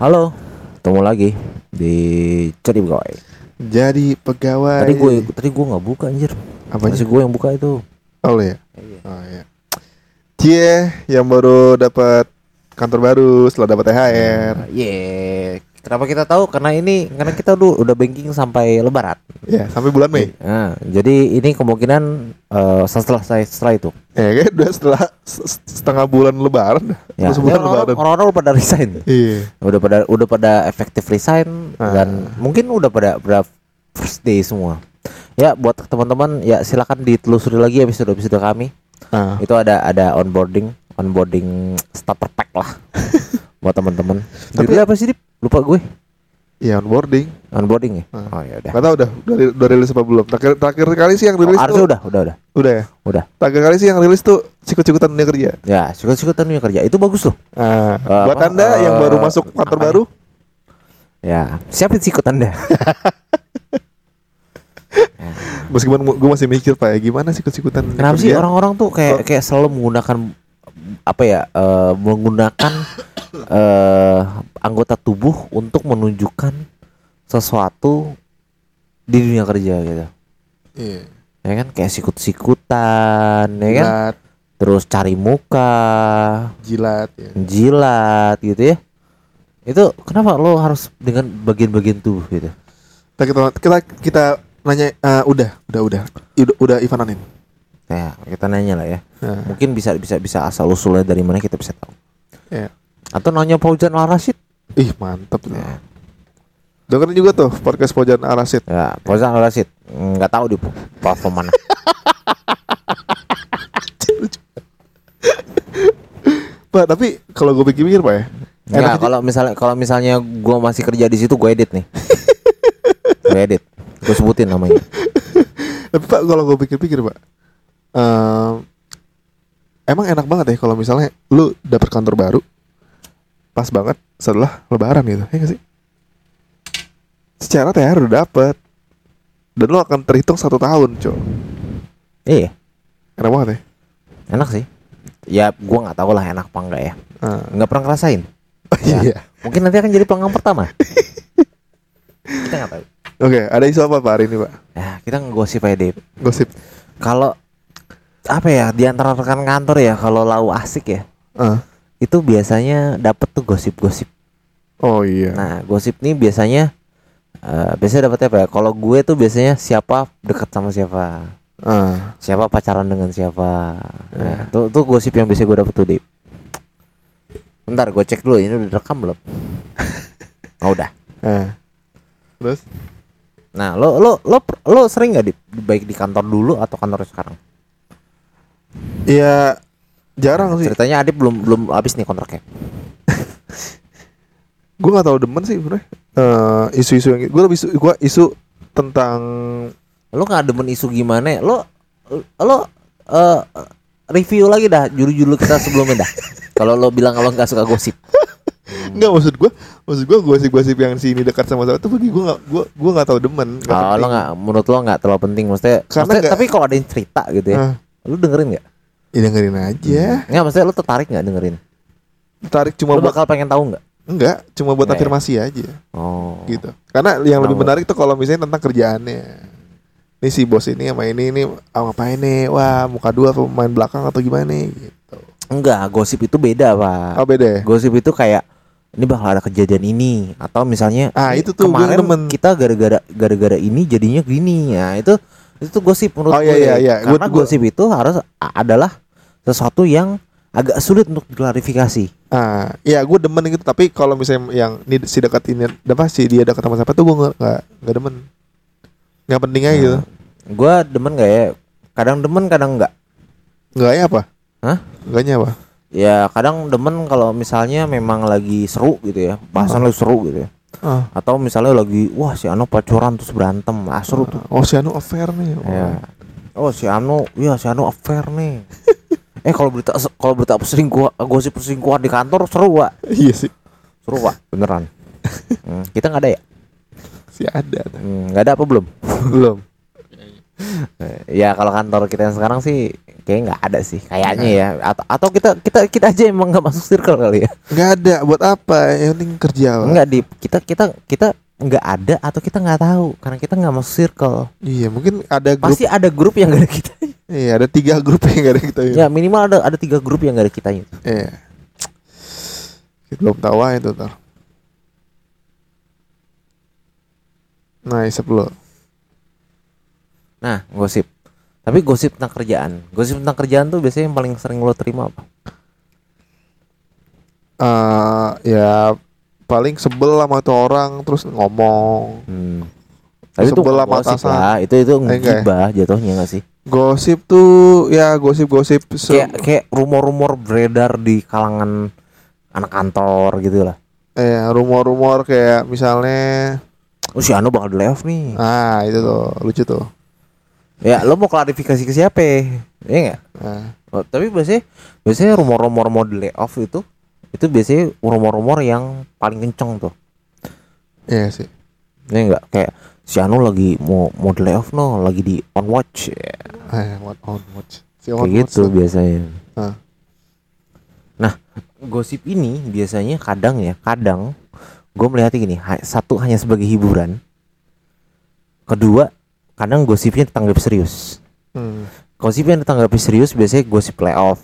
Halo, ketemu lagi di Jadi Pegawai. Jadi pegawai. Tadi gue tadi gue nggak buka anjir. Apa Masih gue yang buka itu. Oh ya. Oh ya. Cie yang baru dapat kantor baru setelah dapat THR. Ye. Kenapa kita tahu? Karena ini karena kita udah udah banking sampai Lebaran. Ya, sampai bulan Mei. Nah, jadi ini kemungkinan eh, setelah saya setelah itu. Ya, kayak udah setelah setengah bulan lebaran. Ya, Terus bulan orang- lebaran. orang-orang udah pada resign. Iya. Udah pada udah pada efektif resign Ah. dan mungkin udah pada pada first day semua. Ya, buat teman-teman ya silakan ditelusuri lagi episode-episode kami. Nah, itu ada ada onboarding onboarding starter pack lah buat teman-teman Tapi- tapi apa sih Dip? Lupa gue. Ya onboarding. onboarding ya? Ah. oh ya udah. Gak tau udah udah, udah rilis apa belum. Terakhir, terakhir kali sih yang Oh, rilis harusnya tuh udah udah udah. Udah ya. udah. Terakhir kali sih yang rilis tuh sikut-sikutan dunia kerja. ya sikut-sikutan dunia kerja. Itu bagus loh Nah, Eh, buat apa, anda yang eh, baru masuk kantor apa? baru, ya siapa sikut anda? Meskipun gue masih mikir pak, ya, gimana sikut-sikutan kenapa sih orang-orang tuh kayak kayak selalu menggunakan apa ya eh, menggunakan eh, anggota tubuh untuk menunjukkan sesuatu di dunia kerja gitu. Iya. ya kan? Kayak sikut-sikutan ya kan? Jilat, terus cari muka. Jilat ya. jilat gitu ya. Itu kenapa lo harus dengan bagian-bagian tubuh gitu? Kita kita kita, kita nanya eh, udah udah udah. Udah, udah Ivananin. ya kita nanya lah ya. Nah, mungkin bisa bisa bisa asal usulnya dari mana kita bisa tahu. Ya. Atau nanya Paujan Al Rashid Ih mantep. Ya, Dengerin juga tuh podcast Pojan Arasid. ya Paujan Al Rashid nggak tahu di platform mana. Pak tapi kalau gue pikir-pikir pak ya. Nggak, enak aja- kalau misalnya kalau misalnya gua masih kerja di situ gue edit nih. Gue edit. Gue sebutin namanya. Tapi pak kalau gue pikir-pikir pak, em, emang enak banget ya kalau misalnya lu dapet kantor baru, pas banget setelah Lebaran gitu, ya gak sih? Secara THR udah dapet, dan lu akan terhitung satu tahun, cok. iya Enak banget ya. enak sih ya gua nggak tahu lah enak apa enggak ya Ah. nggak pernah ngerasain Ya. Iya. Mungkin nanti akan jadi pelanggan pertama. kita nggak tahu. Oke, ada isu apa pak hari ini pak? Ya, kita ngegosip aja deh. Gosip. Kalau apa ya di antara rekan kantor ya kalau lau asik ya Ah. Itu biasanya dapet tuh gosip-gosip. Oh iya. Nah gosip nih biasanya eh, biasanya dapetnya apa ya? Kalau gue tuh biasanya siapa dekat sama siapa, Ah. siapa pacaran dengan siapa. Nah, Ya. tuh, tuh gosip yang biasa gue dapet tuh Dip. Bentar gue cek dulu ini udah direkam belum? Oh udah. Ah. Terus? Nah, lo lo lo lo sering nggak di baik di kantor dulu atau kantor sekarang? Iya jarang sih. Ceritanya Adip belum belum habis nih kontraknya. gue nggak tahu demen sih sebenarnya Eh, isu-isu yang gue lebih isu gue isu tentang Lo nggak demen isu gimana? ya? Lo lo eh, review lagi dah juru-juru kita sebelumnya dah. Kalau lo bilang kalau nggak suka gosip. nggak maksud gue maksud gue gosip-gosip yang sini dekat sama sama itu bagi gue nggak gue gue nggak tahu demen nggak Oh, lo penting. nggak menurut lo nggak terlalu penting maksudnya. Karena maksudnya nggak- tapi kalau ada yang cerita gitu ya, Ah, lo dengerin nggak? Ya dengerin aja Nggak maksudnya lo tertarik nggak dengerin? tarik cuma Lo buat bakal pengen tahu nggak? enggak cuma buat Nggak ya? afirmasi aja Oh. gitu karena yang lebih Tahu. menarik tuh kalau misalnya tentang kerjaannya ini si bos ini sama ini ini ah, ngapain nih wah muka dua apa main belakang atau gimana nih gitu Enggak, gosip itu beda, Pak. oh beda ya Gosip itu kayak ini bakal ada kejadian ini atau misalnya Ah, "Ini itu tuh kemarin demen." kita gara-gara gara-gara ini jadinya gini ya itu itu gosip menurut Oh, iya, gue iya, iya. karena Gua- gosip itu harus adalah sesuatu yang agak sulit untuk diklarifikasi Ah, ya gue demen gitu. Tapi kalau misalnya yang ini si dekat ini, apa sih dia dekat sama siapa tuh gue nggak nggak demen. Nggak penting aja gitu. gue demen gak ya kadang demen kadang enggak Nggak ya apa? Hah? Nggaknya apa? ya kadang demen kalau misalnya memang lagi seru gitu ya bahasan lagi seru gitu ya Ah, atau misalnya lagi wah si Ano pacaran terus berantem ah seru tuh oh si Anu affair nih. Oh. Ya. Oh si Anu, iya si Anu affair nih. eh kalau berita kalau berita perselingkuhan, gosip perselingkuhan di kantor seru pak, iya sih. seru pak, beneran. Hmm, kita nggak ada ya? Si ada. Hmm, Nggak ada apa belum? Belum. ya kalau kantor kita yang sekarang sih kayak nggak ada sih kayaknya ya. atau atau kita kita kita aja emang nggak masuk circle kali ya. Nggak ada buat apa? Yang penting kerja nggak di kita kita kita nggak ada atau kita nggak tahu. Karena kita nggak masuk circle. Iya mungkin ada grup. Pasti ada grup yang gak ada kita. Iya ada tiga grup yang nggak ada kita. Ya minimal ada ada tiga grup yang gak ada kitanya iya. Kita belum tahu aja itu ntar nah isep lo. Nah gosip tapi gosip tentang kerjaan. Gosip tentang kerjaan tuh biasanya yang paling sering lo terima apa? Eh, ya paling sebel sama tuh orang terus ngomong. Hmm. tapi itu Sebel nggak sama gosip atasan. lah. Itu itu enggak. ya? ngegibah jatuhnya gak sih? Gosip tuh ya gosip-gosip se- kayak kayak rumor-rumor beredar di kalangan anak kantor gitu lah eh rumor-rumor kayak misalnya oh si Anu bakal di layoff nih. Ah itu tuh lucu tuh ya lo mau klarifikasi ke siapa? Ya nggak? Nah, Oh, tapi biasanya biasanya rumor-rumor mau di layoff itu itu biasanya rumor-rumor yang paling kenceng tuh. Iya sih. Ya enggak kayak si Anu lagi mau mau di layoff no lagi di on watch. Ya, eh what on watch. Si on kayak watch gitu tuh. biasanya. Ah. nah gosip ini biasanya kadang ya kadang gue melihatnya gini satu hanya sebagai hiburan kedua kadang gosipnya ditanggap serius. Hmm. gosip yang ditanggapi serius biasanya gosip layoff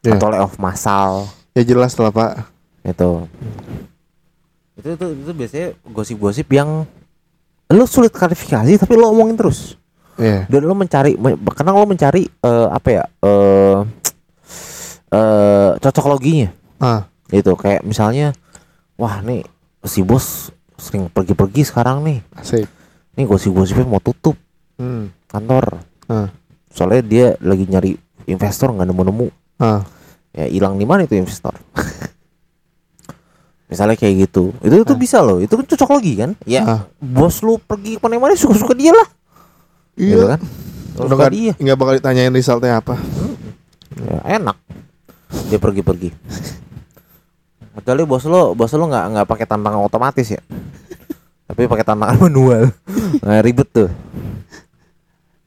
Iya. atau layoff massal. Ya jelas lah pak. Itu itu itu, itu biasanya gosip-gosip yang lo sulit klarifikasi tapi lo omongin terus. Iya. Dan lo mencari me- karena lo mencari eh, apa ya eh eh cocok loginya ah. Itu kayak misalnya wah nih si bos sering pergi-pergi sekarang nih. Asik nih gosip-gosipnya mau tutup hmm. kantor. Ah soalnya dia lagi nyari investor nggak nemu-nemu. Ah ya hilang di mana itu investor? Misalnya kayak gitu. Itu itu Ah. bisa loh. Itu kan cocok lagi kan? Ya Ah. bos lu pergi ke mana-mana suka-suka dia lah. Gitu iya kan? Udah suka nggak dia. nggak bakal ditanyain resultnya apa. Ya, enak. Dia pergi-pergi. Kecuali bos lo bos lo nggak nggak pakai tantangan otomatis ya tapi pakai tantangan manual. Nah, ribet tuh.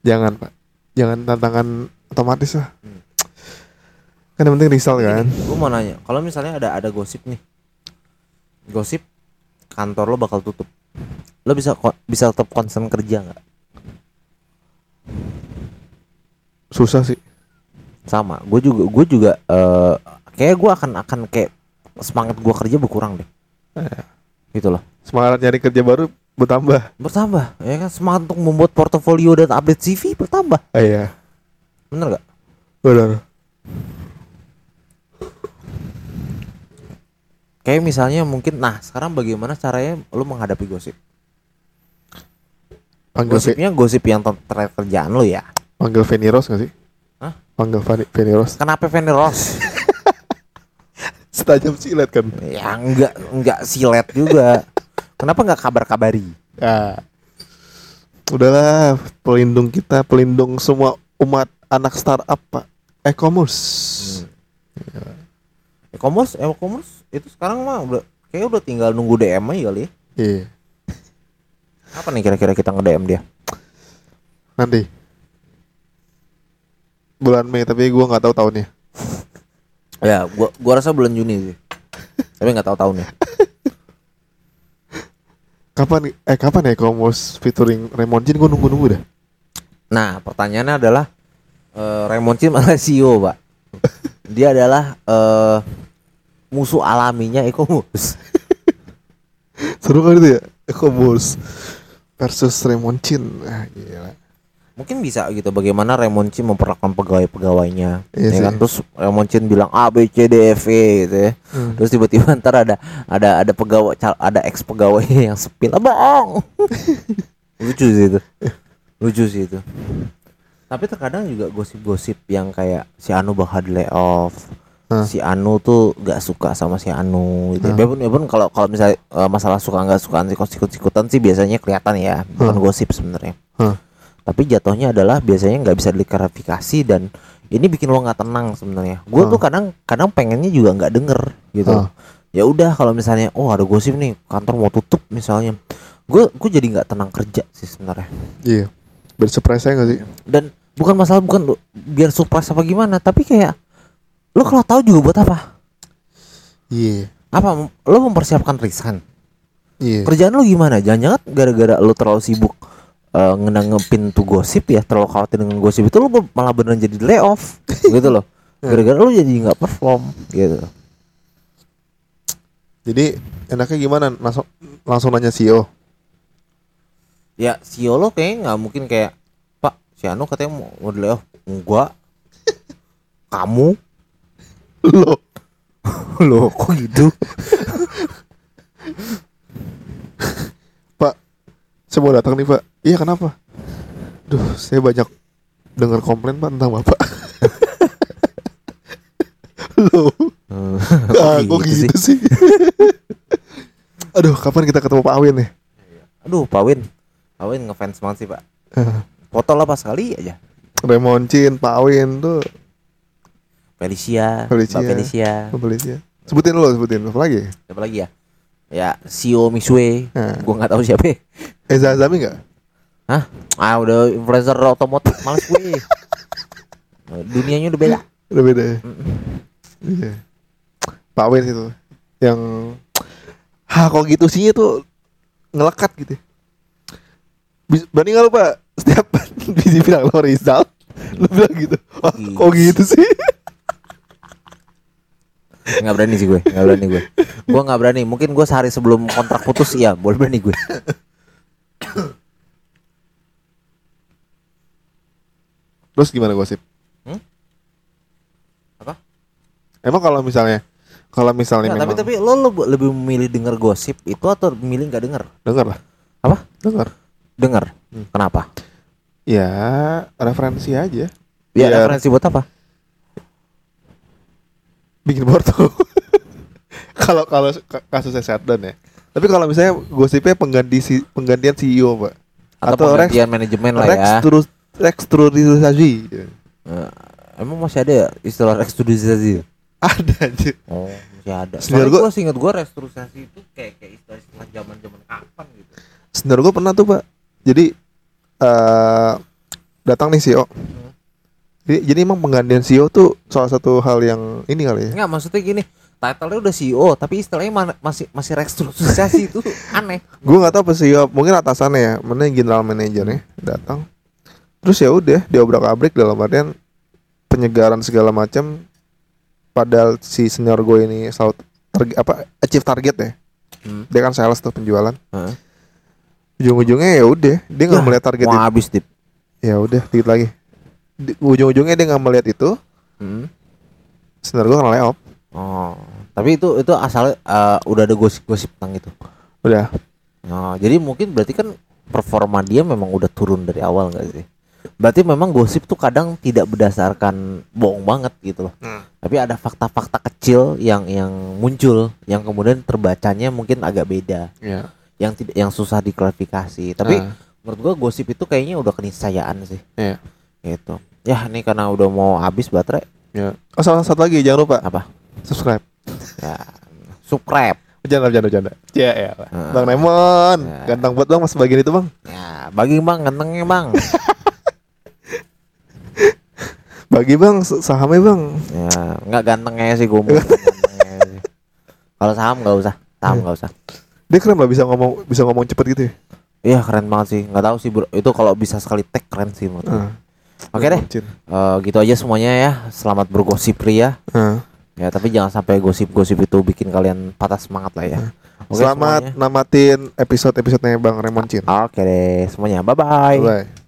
Jangan pak. Jangan tantangan otomatis lah. Hmm. kan yang penting result kan. Gue mau nanya. Kalau misalnya ada ada gosip nih. Gosip kantor lo bakal tutup. Lo bisa bisa tetap konsen kerja nggak? Susah sih. Sama. Gue juga gue juga eh kayak gue akan akan kayak semangat gue kerja berkurang deh. Gitu loh semangat nyari kerja baru bertambah. Bertambah ya kan? Semangat untuk membuat portofolio dan update CV bertambah. Ah, iya. Bener gak benar kayak misalnya mungkin nah sekarang bagaimana caranya lo menghadapi gosip? Panggil gosipnya gosip yang ter- terkait kerjaan lo ya? Panggil Veniros gak sih? Hah? panggil Vani- Veniros kenapa Fanny Ross setajam silet kan? Ya enggak enggak silet juga kenapa nggak kabar-kabari? Ah udahlah pelindung kita pelindung semua umat anak startup pak. E-commerce. E-commerce e-commerce itu sekarang mah udah kayak udah tinggal nunggu DM aja kali ya. Iya. Apa nih kira-kira kita nge-DM dia? Nanti. Bulan Mei tapi gua nggak tahu tahunnya. Ya gua gua rasa bulan Juni sih. Tapi nggak tahu tahunnya kapan eh kapan ya e-commerce featuring Raymond Jin gua nunggu nunggu dah. Nah pertanyaannya adalah eh, Raymond Chin adalah CEO pak. Dia adalah eh, musuh alaminya e-commerce seru kali itu ya? E-commerce versus Raymond Chin ah gila mungkin bisa gitu bagaimana Raymond Chin memperlakukan pegawai-pegawainya Iya ya sih. kan terus Raymond Chin bilang A B C D F E gitu ya Hmm. terus tiba-tiba ntar ada ada ada pegawai ada ex pegawainya yang sepil ah bohong lucu sih itu lucu sih itu tapi terkadang juga gosip-gosip yang kayak si Anu bakal di layoff Hah. si Anu tuh gak suka sama si Anu gitu. Ya pun, ya pun kalau kalau misalnya eh, masalah suka nggak sukaan sih sikut-sikutan sih biasanya kelihatan ya, bukan Hah. gosip sebenarnya. Hah. Tapi jatuhnya adalah biasanya nggak bisa diklarifikasi dan ini bikin lo nggak tenang sebenarnya. Gue Hah. tuh kadang kadang pengennya juga nggak denger gitu. Hah. Ya udah kalau misalnya oh ada gosip nih kantor mau tutup misalnya, gue gue jadi nggak tenang kerja sih sebenarnya. iya Biar surprise gak sih? dan bukan masalah bukan biar surprise apa gimana tapi kayak lo kalau tahu juga buat apa Iya. apa lo mempersiapkan resign Iya. kerjaan lo gimana jangan-jangan gara-gara lo terlalu sibuk eh, ngenanggepin tuh gosip ya terlalu khawatir dengan gosip itu lo malah beneran jadi layoff gitu loh gara-gara lo jadi nggak perform gitu Jadi enaknya gimana? Langsung langsung nanya CEO. ya CEO lo kayaknya nggak mungkin kayak pak si Anu katanya mau, mau di layoff enggak kamu Lo. lo kok gitu Pak, saya mau datang nih Pak. Iya kenapa? Duh, saya banyak dengar komplain Pak tentang Bapak. Lo, Hmm, ah, kok gitu sih? Aduh, kapan kita ketemu Pak Awin nih? aduh Pak Win Pak Win ngefans banget sih pak foto lah pas kali aja Remoncin, Pak Awin tuh Felicia, Felicia. Mbak Felicia. Felicia. Sebutin lo, sebutin apa lagi? Siapa lagi ya? Ya, Sio Misue. Nah. Gua nggak tahu siapa. Eza Azami nggak? Hah? Ah, udah influencer otomotif males gue. Dunianya udah beda. Udah beda ya? Iya. Pak Awin itu yang ha kok gitu sih tuh ngelekat gitu. Bis- Berani nggak lu pak setiap dibilang lo Rizal, lu bilang gitu. Wah, kok gitu sih? Nggak berani sih gue, nggak berani gue. Gua nggak berani. Mungkin gue sehari sebelum kontrak putus, iya, boleh berani gue. Terus gimana gosip? Hmm? Apa? Emang kalau misalnya kalau misalnya tapi memang tapi lo, lo lebih memilih denger gosip itu atau memilih nggak denger? denger lah, Apa? denger. Denger. Hmm. Kenapa? Ya referensi aja. Ya, Biar referensi buat apa? bikin porto. Kalau kalau ka- kasusnya shutdown ya. Tapi kalau misalnya gosipnya pengganti si penggantian CEO pak. Atau, Atau Rex- penggantian manajemen lah ya. Rekstrus rekstrukturisasi. Eh, emang masih ada ya istilah restrukturisasi? Ada aja. Oh, masih ada. Soalnya gua- gue seingat gue restrukturisasi itu kayak kayak istilah istilah zaman zaman kapan gitu. Sebenarnya gue pernah tuh pak. Jadi eh datang nih CEO. Jadi, jadi emang penggantian CEO tuh salah satu hal yang ini kali ya. Enggak maksudnya gini, title-nya udah CEO tapi istilahnya mana- masih masih restrukturisasi itu aneh. Gue nggak tahu apa CEO mungkin atasannya ya, mana yang general manajernya datang. Terus ya udah diobrak abrik dalam artian penyegaran segala macam. Padahal si senior gue ini selalu target, apa achieve target ya. Hmm. Dia kan sales tuh penjualan. Heeh. Ujung-ujungnya ya udah dia nggak melihat target Mau habis dip. Ya udah dikit lagi. Di- Ujung-ujungnya dia nggak melihat itu. Hmm. Senior gue kena layoff. Oh, tapi itu itu asal eh, udah ada gosip-gosip tentang itu. Udah. Oh, jadi mungkin berarti kan performa dia memang udah turun dari awal nggak sih? Berarti memang gosip tuh kadang tidak berdasarkan bohong banget gitu loh. Hmm. Tapi ada fakta-fakta kecil yang yang muncul yang kemudian terbacanya mungkin agak beda, Ya. yang tidak yang susah diklarifikasi. Tapi Ah. menurut gua gosip itu kayaknya udah keniscayaan sih. Iya. Gitu. Ya, ini karena udah mau habis baterai Ya. Oh sama satu lagi jangan lupa apa? subscribe. Ya, subscribe. Bercanda bercanda bercanda. Ya ya. Bang Raymond, Ya. ganteng buat bang mas bagian itu bang. Ya, bagi Bang gantengnya Bang. Bagi bang sahamnya bang. Ya, nggak gantengnya sih gue. Kalau saham nggak usah, saham nggak usah. Dia keren lah bisa ngomong bisa ngomong cepet gitu ya. Iya keren banget sih, nggak tahu sih bro. Itu kalau bisa sekali tag keren sih menurut. Ah. Oke deh. Eh, gitu aja semuanya ya. Selamat bergosip pria. Ah. Ya tapi jangan sampai gosip-gosip itu bikin kalian patah semangat lah ya. Oke, Selamat semuanya. namatin episode-episodenya Bang Raymond Cin. Oke deh semuanya, bye bye. Bye.